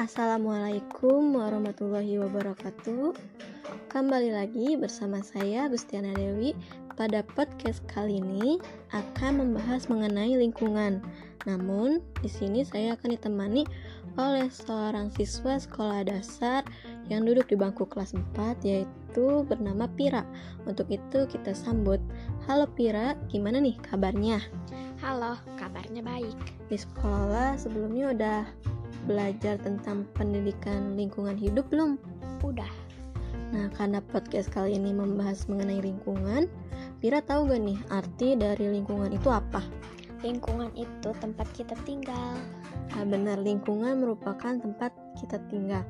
Assalamualaikum warahmatullahi wabarakatuh. Kembali lagi bersama saya Gustiana Dewi. Pada podcast kali ini akan membahas mengenai lingkungan. Namun di sini saya akan ditemani oleh seorang siswa sekolah dasar yang duduk di bangku kelas 4 yaitu bernama Pira Untuk itu kita sambut Halo Pira, gimana nih kabarnya? Halo, kabarnya baik. Di sekolah sebelumnya udah belajar tentang pendidikan lingkungan hidup belum? Udah. Nah, karena podcast kali ini membahas mengenai lingkungan, Pira tahu gak nih arti dari lingkungan itu apa? Lingkungan itu tempat kita tinggal. Nah, benar, lingkungan merupakan tempat kita tinggal.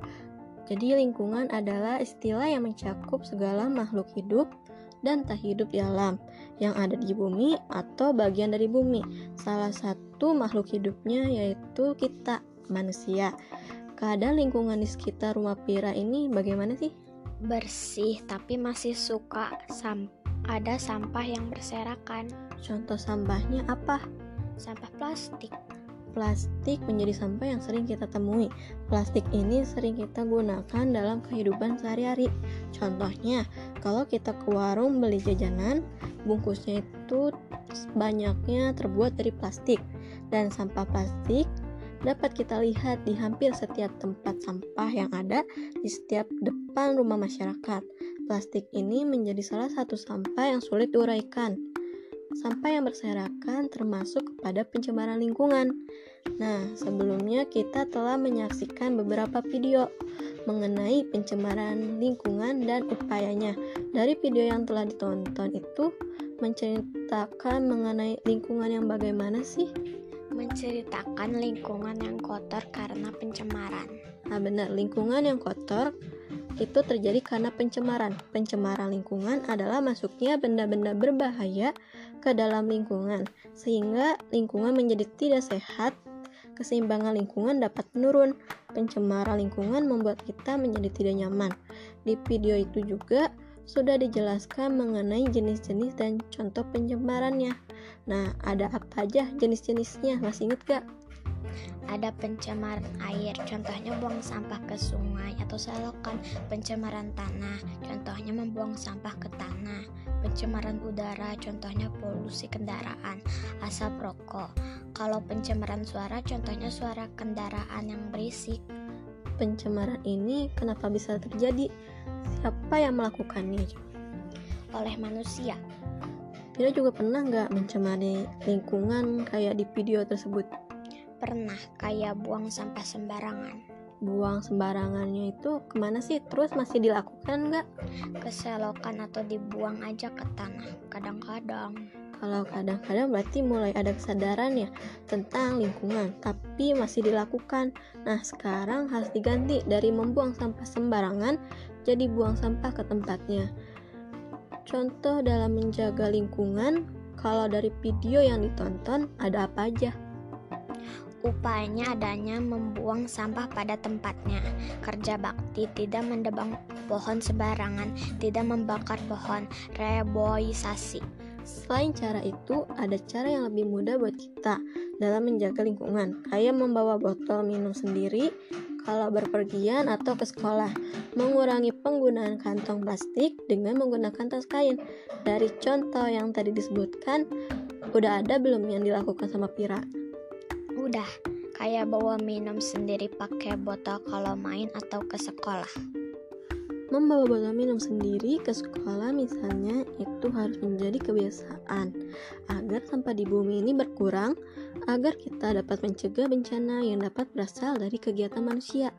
Jadi lingkungan adalah istilah yang mencakup segala makhluk hidup dan tak hidup di alam yang ada di bumi atau bagian dari bumi. Salah satu makhluk hidupnya yaitu kita manusia. Keadaan lingkungan di sekitar rumah Pira ini bagaimana sih? Bersih, tapi masih suka sam ada sampah yang berserakan. Contoh sampahnya apa? Sampah plastik. Plastik menjadi sampah yang sering kita temui. Plastik ini sering kita gunakan dalam kehidupan sehari-hari. Contohnya, kalau kita ke warung beli jajanan, bungkusnya itu banyaknya terbuat dari plastik. Dan sampah plastik dapat kita lihat di hampir setiap tempat sampah yang ada di setiap depan rumah masyarakat. Plastik ini menjadi salah satu sampah yang sulit diuraikan. Sampah yang berserakan termasuk kepada pencemaran lingkungan. Nah, sebelumnya kita telah menyaksikan beberapa video mengenai pencemaran lingkungan dan upayanya. Dari video yang telah ditonton itu menceritakan mengenai lingkungan yang bagaimana sih? menceritakan lingkungan yang kotor karena pencemaran. Nah, benar, lingkungan yang kotor itu terjadi karena pencemaran. Pencemaran lingkungan adalah masuknya benda-benda berbahaya ke dalam lingkungan, sehingga lingkungan menjadi tidak sehat. Keseimbangan lingkungan dapat menurun. Pencemaran lingkungan membuat kita menjadi tidak nyaman. Di video itu juga sudah dijelaskan mengenai jenis-jenis dan contoh pencemarannya. Nah, ada apa aja jenis-jenisnya? Masih inget gak? Ada pencemaran air, contohnya buang sampah ke sungai atau selokan. Pencemaran tanah, contohnya membuang sampah ke tanah. Pencemaran udara, contohnya polusi kendaraan, asap rokok. Kalau pencemaran suara, contohnya suara kendaraan yang berisik. Pencemaran ini kenapa bisa terjadi? Siapa yang melakukannya? Oleh manusia. Kita juga pernah nggak mencemari lingkungan kayak di video tersebut? Pernah, kayak buang sampah sembarangan. Buang sembarangannya itu ke mana sih? Terus masih dilakukan nggak? Ke selokan atau dibuang aja ke tanah, kadang-kadang. Kalau kadang-kadang berarti mulai ada kesadaran ya tentang lingkungan, tapi masih dilakukan. Nah, sekarang harus diganti dari membuang sampah sembarangan jadi buang sampah ke tempatnya. Contoh dalam menjaga lingkungan, kalau dari video yang ditonton ada apa aja? Upayanya adanya membuang sampah pada tempatnya. Kerja bakti tidak mendebang pohon sembarangan, tidak membakar pohon, reboisasi. Selain cara itu, ada cara yang lebih mudah buat kita dalam menjaga lingkungan, kayak membawa botol minum sendiri, kalau berpergian atau ke sekolah, mengurangi penggunaan kantong plastik dengan menggunakan tas kain. Dari contoh yang tadi disebutkan, udah ada belum yang dilakukan sama Pira? Udah, kayak bawa minum sendiri pakai botol kalau main atau ke sekolah. Membawa botol minum sendiri ke sekolah misalnya itu harus menjadi kebiasaan agar sampah di bumi ini berkurang agar kita dapat mencegah bencana yang dapat berasal dari kegiatan manusia.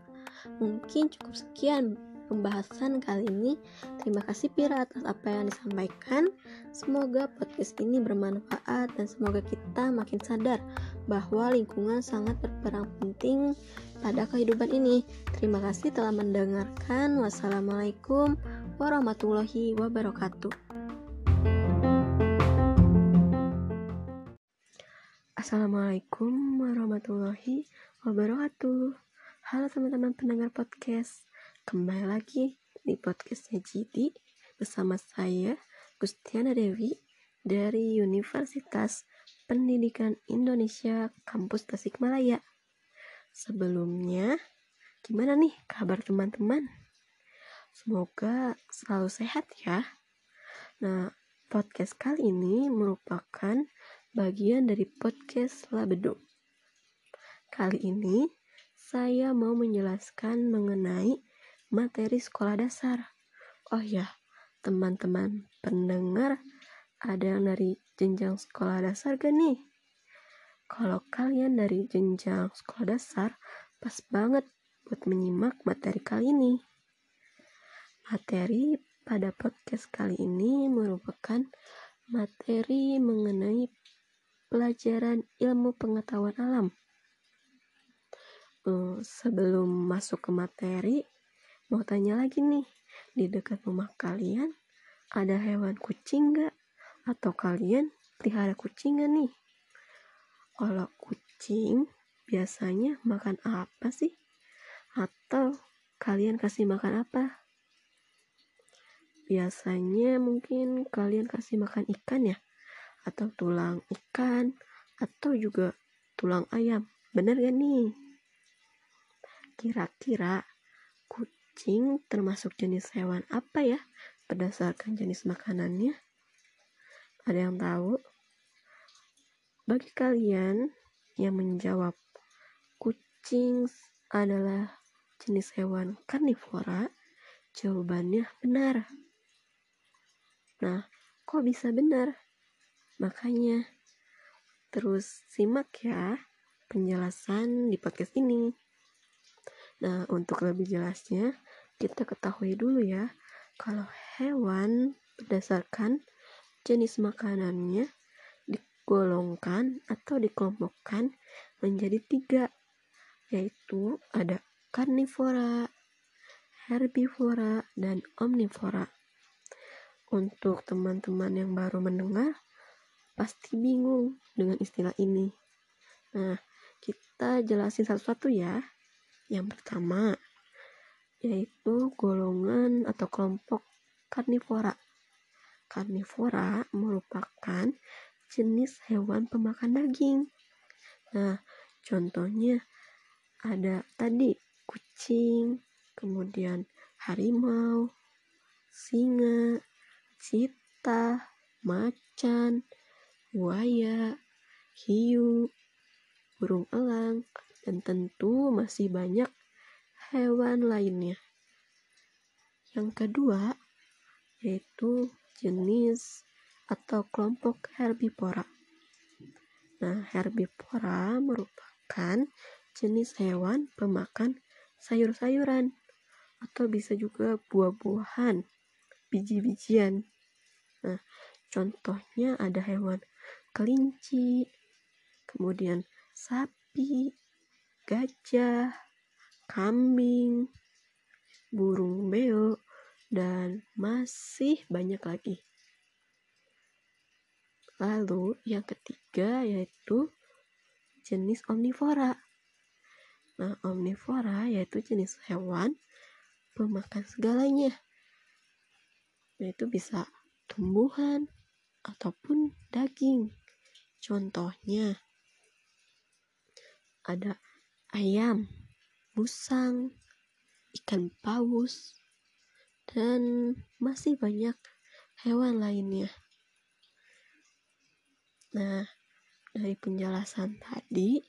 Mungkin cukup sekian pembahasan kali ini. Terima kasih Pira atas apa yang disampaikan. Semoga podcast ini bermanfaat dan semoga kita makin sadar bahwa lingkungan sangat berperan penting pada kehidupan ini. Terima kasih telah mendengarkan. Wassalamualaikum warahmatullahi wabarakatuh. Assalamualaikum warahmatullahi wabarakatuh. Halo teman-teman pendengar podcast. Kembali lagi di podcastnya Jidi bersama saya Gustiana Dewi dari Universitas Pendidikan Indonesia Kampus Tasikmalaya. Sebelumnya, gimana nih kabar teman-teman? Semoga selalu sehat ya. Nah, podcast kali ini merupakan bagian dari podcast Labedo. Kali ini, saya mau menjelaskan mengenai materi sekolah dasar. Oh ya, teman-teman pendengar, ada yang dari jenjang sekolah dasar gak nih? Kalau kalian dari jenjang sekolah dasar, pas banget buat menyimak materi kali ini. Materi pada podcast kali ini merupakan materi mengenai pelajaran ilmu pengetahuan alam. Uh, sebelum masuk ke materi, mau tanya lagi nih, di dekat rumah kalian ada hewan kucing gak? Atau kalian pelihara kucing gak nih? Kalau kucing biasanya makan apa sih? Atau kalian kasih makan apa? Biasanya mungkin kalian kasih makan ikan ya? Atau tulang ikan? Atau juga tulang ayam? Bener gak nih? Kira-kira kucing termasuk jenis hewan apa ya berdasarkan jenis makanannya? Ada yang tahu? Bagi kalian yang menjawab kucing adalah jenis hewan karnivora, jawabannya benar. Nah, kok bisa benar? Makanya terus simak ya penjelasan di podcast ini. Nah, untuk lebih jelasnya, kita ketahui dulu ya, kalau hewan berdasarkan jenis makanannya digolongkan atau dikelompokkan menjadi tiga, yaitu ada karnivora, herbivora, dan omnivora. Untuk teman-teman yang baru mendengar, pasti bingung dengan istilah ini. Nah, kita jelasin satu-satu ya. Yang pertama, yaitu golongan atau kelompok karnivora. Karnivora merupakan jenis hewan pemakan daging. Nah, contohnya ada tadi kucing, kemudian harimau, singa, cita, macan, buaya, hiu, burung elang, dan tentu masih banyak hewan lainnya. Yang kedua, yaitu jenis atau kelompok herbivora. Nah, herbivora merupakan jenis hewan pemakan sayur-sayuran atau bisa juga buah-buahan, biji-bijian. Nah, contohnya ada hewan kelinci, kemudian sapi, gajah, kambing, burung beo, dan masih banyak lagi. Lalu yang ketiga yaitu jenis omnivora. Nah, omnivora yaitu jenis hewan pemakan segalanya. Yaitu bisa tumbuhan ataupun daging. Contohnya ada ayam, musang, ikan paus, dan masih banyak hewan lainnya. Nah, dari penjelasan tadi,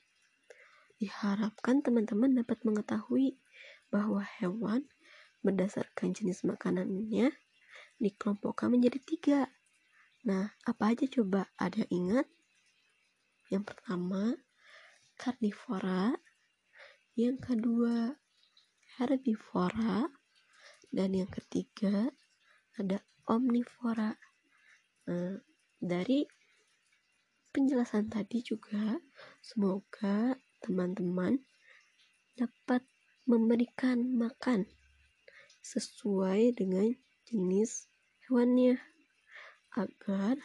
diharapkan teman-teman dapat mengetahui bahwa hewan berdasarkan jenis makanannya dikelompokkan menjadi tiga. Nah, apa aja coba? Ada yang ingat? Yang pertama, karnivora. Yang kedua, herbivora dan yang ketiga ada omnivora. Nah, dari penjelasan tadi juga semoga teman-teman dapat memberikan makan sesuai dengan jenis hewannya agar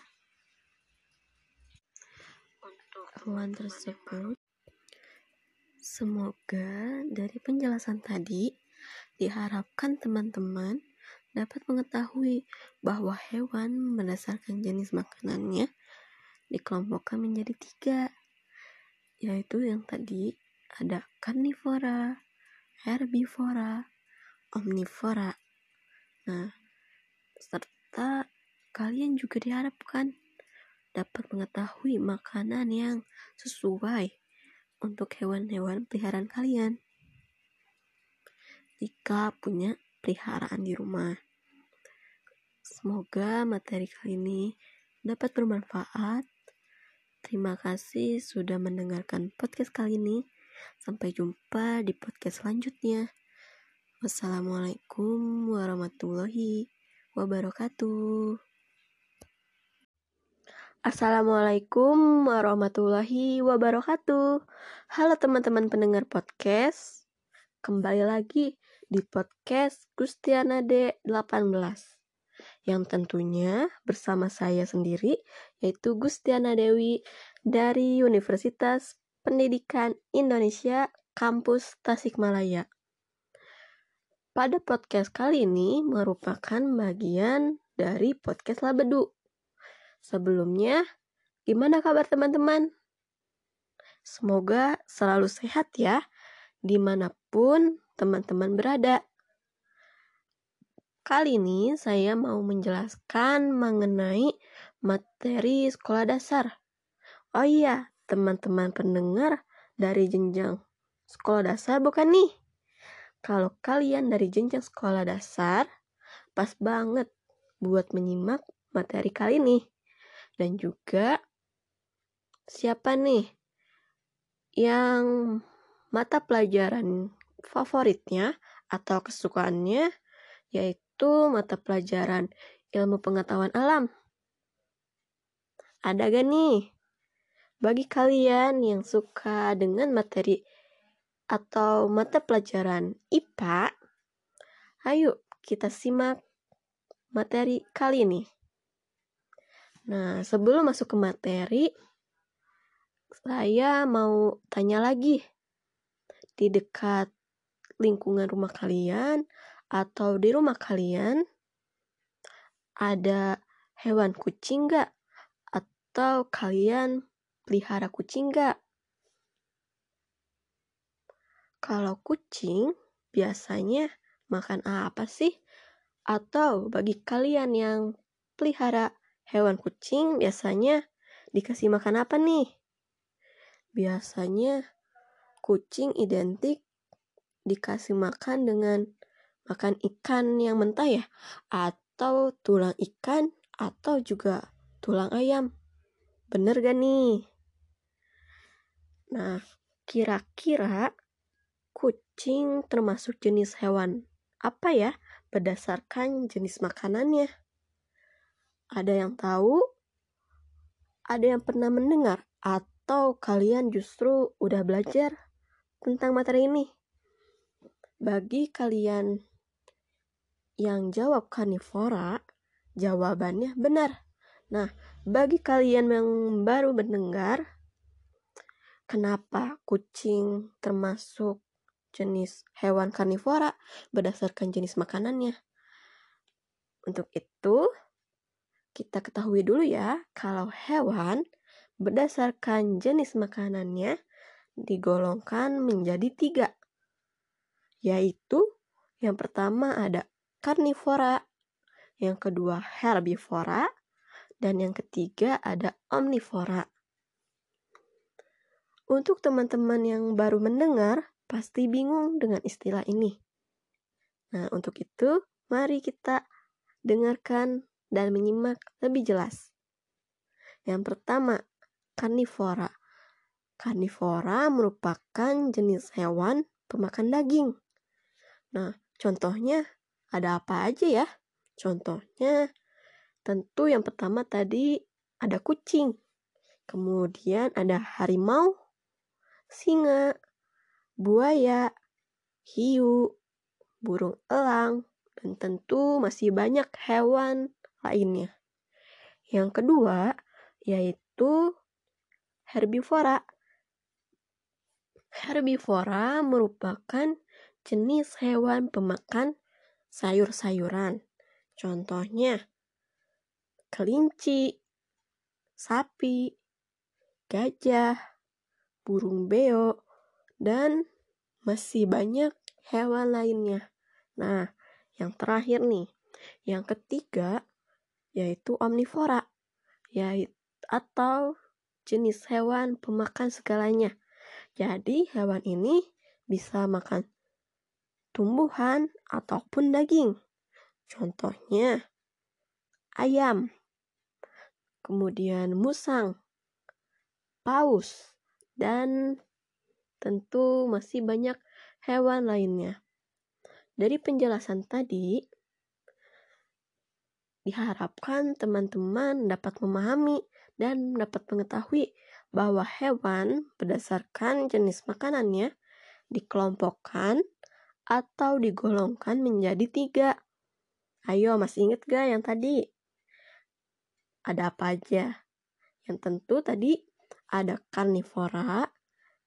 untuk hewan tersebut semoga dari penjelasan tadi Diharapkan teman-teman dapat mengetahui bahwa hewan berdasarkan jenis makanannya dikelompokkan menjadi tiga, yaitu yang tadi ada karnivora, herbivora, omnivora. Nah, serta kalian juga diharapkan dapat mengetahui makanan yang sesuai untuk hewan-hewan peliharaan kalian. Jika punya peliharaan di rumah. Semoga materi kali ini dapat bermanfaat. Terima kasih sudah mendengarkan podcast kali ini. Sampai jumpa di podcast selanjutnya. Wassalamualaikum warahmatullahi wabarakatuh. Assalamualaikum warahmatullahi wabarakatuh. Halo teman-teman pendengar podcast. Kembali lagi di podcast Gustiana D18. Yang tentunya bersama saya sendiri yaitu Gustiana Dewi dari Universitas Pendidikan Indonesia Kampus Tasikmalaya. Pada podcast kali ini merupakan bagian dari podcast Labedu Sebelumnya, gimana kabar teman-teman? Semoga selalu sehat ya, di mana pun teman-teman berada. Kali ini saya mau menjelaskan mengenai materi sekolah dasar. Oh iya, teman-teman pendengar dari jenjang sekolah dasar bukan nih? Kalau kalian dari jenjang sekolah dasar, pas banget buat menyimak materi kali ini dan juga siapa nih yang mata pelajaran favoritnya atau kesukaannya yaitu mata pelajaran ilmu pengetahuan alam. Ada gak nih? Bagi kalian yang suka dengan materi atau mata pelajaran IPA, ayo kita simak materi kali ini. Nah, sebelum masuk ke materi, saya mau tanya lagi. Di dekat lingkungan rumah kalian atau di rumah kalian, ada hewan kucing nggak? Atau kalian pelihara kucing nggak? Kalau kucing, biasanya makan apa sih? Atau bagi kalian yang pelihara hewan kucing biasanya dikasih makan apa nih? Biasanya kucing identik dikasih makan dengan makan ikan yang mentah ya atau tulang ikan atau juga tulang ayam. Bener gak nih? Nah, kira-kira kucing termasuk jenis hewan apa ya berdasarkan jenis makanannya? Ada yang tahu? Ada yang pernah mendengar? Atau kalian justru udah belajar tentang materi ini? Bagi kalian yang jawab karnivora, jawabannya benar. Nah, bagi kalian yang baru mendengar, kenapa kucing termasuk jenis hewan karnivora berdasarkan jenis makanannya? Untuk itu, kita ketahui dulu ya, kalau hewan berdasarkan jenis makanannya digolongkan menjadi tiga, yaitu yang pertama ada karnivora, yang kedua herbivora, dan yang ketiga ada omnivora. Untuk teman-teman yang baru mendengar, pasti bingung dengan istilah ini. Nah, untuk itu, mari kita dengarkan dan menyimak lebih jelas. Yang pertama, karnivora. Karnivora merupakan jenis hewan pemakan daging. Nah, contohnya ada apa aja ya? Contohnya, tentu yang pertama tadi ada kucing. Kemudian ada harimau, singa, buaya, hiu, burung elang, dan tentu masih banyak hewan lainnya. Yang kedua yaitu herbivora. Herbivora merupakan jenis hewan pemakan sayur-sayuran. Contohnya kelinci, sapi, gajah, burung beo, dan masih banyak hewan lainnya. Nah, yang terakhir nih, yang ketiga yaitu omnivora, yaitu atau jenis hewan pemakan segalanya. Jadi hewan ini bisa makan tumbuhan ataupun daging. Contohnya ayam, kemudian musang, paus, dan tentu masih banyak hewan lainnya. Dari penjelasan tadi, diharapkan teman-teman dapat memahami dan dapat mengetahui bahwa hewan berdasarkan jenis makanannya dikelompokkan atau digolongkan menjadi tiga. Ayo, masih inget gak yang tadi? Ada apa aja? Yang tentu tadi ada karnivora,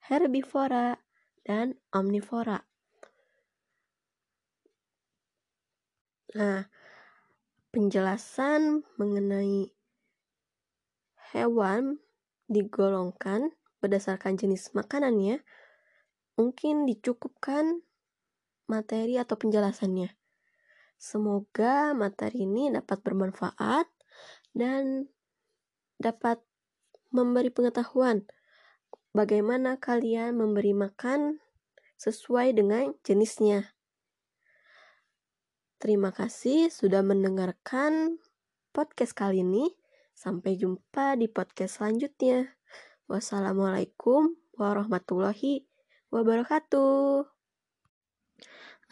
herbivora, dan omnivora. Nah, penjelasan mengenai hewan digolongkan berdasarkan jenis makanannya mungkin dicukupkan materi atau penjelasannya. Semoga materi ini dapat bermanfaat dan dapat memberi pengetahuan bagaimana kalian memberi makan sesuai dengan jenisnya. Terima kasih sudah mendengarkan podcast kali ini. Sampai jumpa di podcast selanjutnya. Wassalamualaikum warahmatullahi wabarakatuh.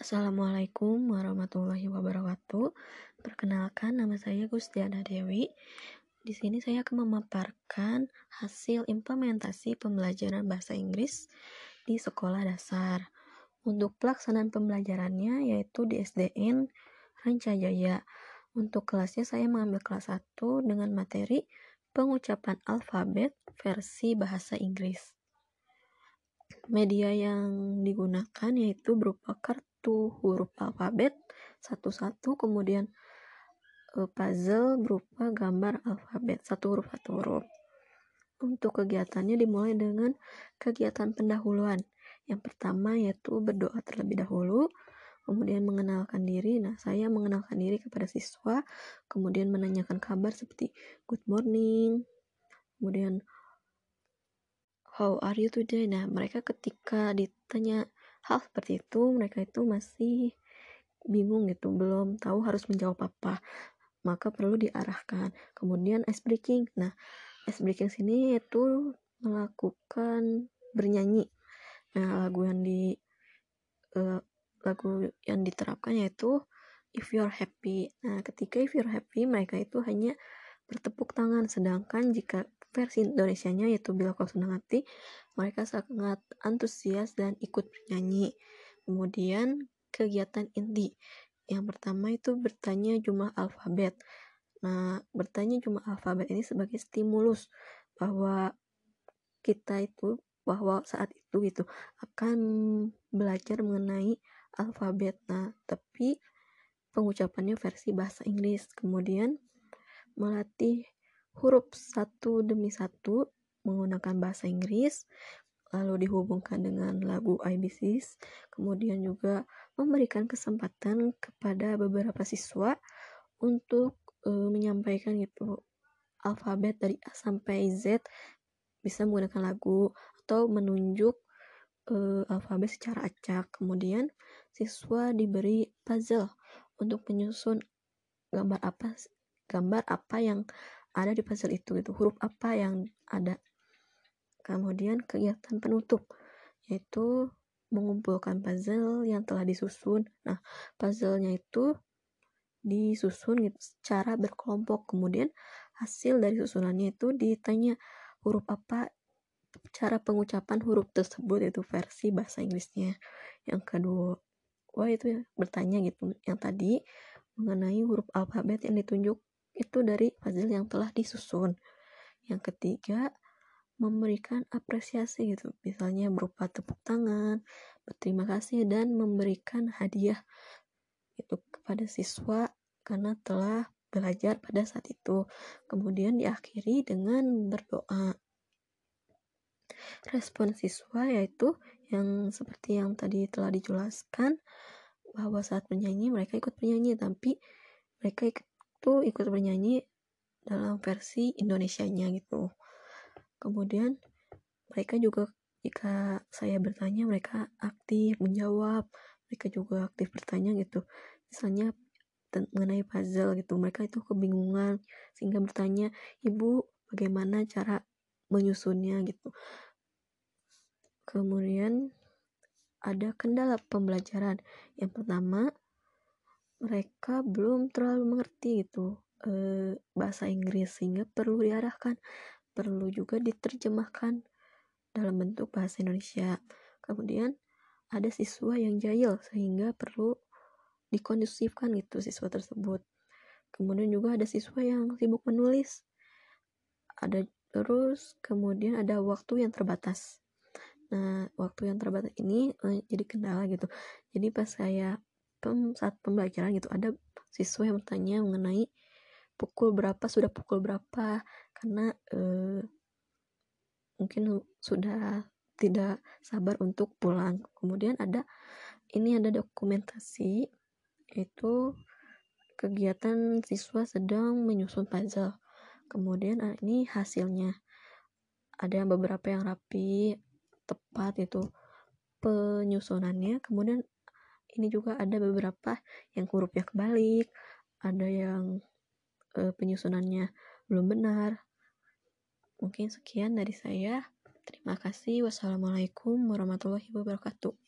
Assalamualaikum warahmatullahi wabarakatuh. Perkenalkan nama saya Gustiana Dewi. Di sini saya akan memaparkan hasil implementasi pembelajaran bahasa Inggris di sekolah dasar. Untuk pelaksanaan pembelajarannya yaitu di SDN Rancajaya. Untuk kelasnya saya mengambil kelas 1 dengan materi pengucapan alfabet versi bahasa Inggris. Media yang digunakan yaitu berupa kartu huruf alfabet satu-satu kemudian eh, puzzle berupa gambar alfabet satu huruf satu huruf. Untuk kegiatannya dimulai dengan kegiatan pendahuluan. Yang pertama yaitu berdoa terlebih dahulu, kemudian mengenalkan diri. Nah, saya mengenalkan diri kepada siswa, kemudian menanyakan kabar seperti good morning, kemudian how are you today. Nah, mereka ketika ditanya hal seperti itu, mereka itu masih bingung gitu, belum tahu harus menjawab apa. Maka perlu diarahkan. Kemudian ice breaking. Nah, ice breaking sini itu melakukan bernyanyi Nah, lagu yang di uh, lagu yang diterapkan yaitu if you're happy. Nah, ketika if you're happy, mereka itu hanya bertepuk tangan, sedangkan jika versi Indonesia-nya yaitu bila kau senang hati, mereka sangat antusias dan ikut bernyanyi. Kemudian kegiatan inti. Yang pertama itu bertanya jumlah alfabet. Nah, bertanya jumlah alfabet ini sebagai stimulus bahwa kita itu bahwa saat itu gitu akan belajar mengenai alfabet nah tapi pengucapannya versi bahasa Inggris kemudian melatih huruf satu demi satu menggunakan bahasa Inggris lalu dihubungkan dengan lagu IBCs kemudian juga memberikan kesempatan kepada beberapa siswa untuk uh, menyampaikan gitu alfabet dari A sampai Z bisa menggunakan lagu atau menunjuk uh, alfabet secara acak. Kemudian siswa diberi puzzle untuk menyusun gambar apa gambar apa yang ada di puzzle itu gitu huruf apa yang ada. Kemudian kegiatan penutup yaitu mengumpulkan puzzle yang telah disusun. Nah puzzlenya itu disusun gitu secara berkelompok. Kemudian hasil dari susunannya itu ditanya huruf apa cara pengucapan huruf tersebut itu versi bahasa Inggrisnya. Yang kedua wah itu ya bertanya gitu yang tadi mengenai huruf alfabet yang ditunjuk itu dari puzzle yang telah disusun. Yang ketiga memberikan apresiasi gitu. Misalnya berupa tepuk tangan berterima kasih dan memberikan hadiah itu kepada siswa karena telah belajar pada saat itu. Kemudian diakhiri dengan berdoa. Respon siswa yaitu yang seperti yang tadi telah dijelaskan bahwa saat bernyanyi mereka ikut bernyanyi tapi mereka itu ikut bernyanyi dalam versi Indonesianya gitu. Kemudian mereka juga jika saya bertanya mereka aktif menjawab mereka juga aktif bertanya gitu. Misalnya mengenai puzzle gitu mereka itu kebingungan sehingga bertanya ibu bagaimana cara menyusunnya? gitu kemudian ada kendala pembelajaran. Yang pertama mereka belum terlalu mengerti gitu e, bahasa Inggris sehingga perlu diarahkan perlu juga diterjemahkan dalam bentuk bahasa Indonesia. Kemudian ada siswa yang jahil sehingga perlu dikondusifkan gitu siswa tersebut. Kemudian juga ada siswa yang sibuk menulis. Ada terus kemudian ada waktu yang terbatas nah waktu yang terbatas ini eh, jadi kendala gitu. Jadi pas saya pem, saat pembelajaran gitu ada siswa yang bertanya mengenai pukul berapa sudah pukul berapa. Karena eh, mungkin sudah tidak sabar untuk pulang. Kemudian ada ini ada dokumentasi itu kegiatan siswa sedang menyusun puzzle. Kemudian ah, ini hasilnya. Ada beberapa yang rapi tepat itu penyusunannya. Kemudian ini juga ada beberapa yang hurufnya kebalik ada yang e, penyusunannya belum benar. Mungkin sekian dari saya. Terima kasih. Wassalamualaikum warahmatullahi wabarakatuh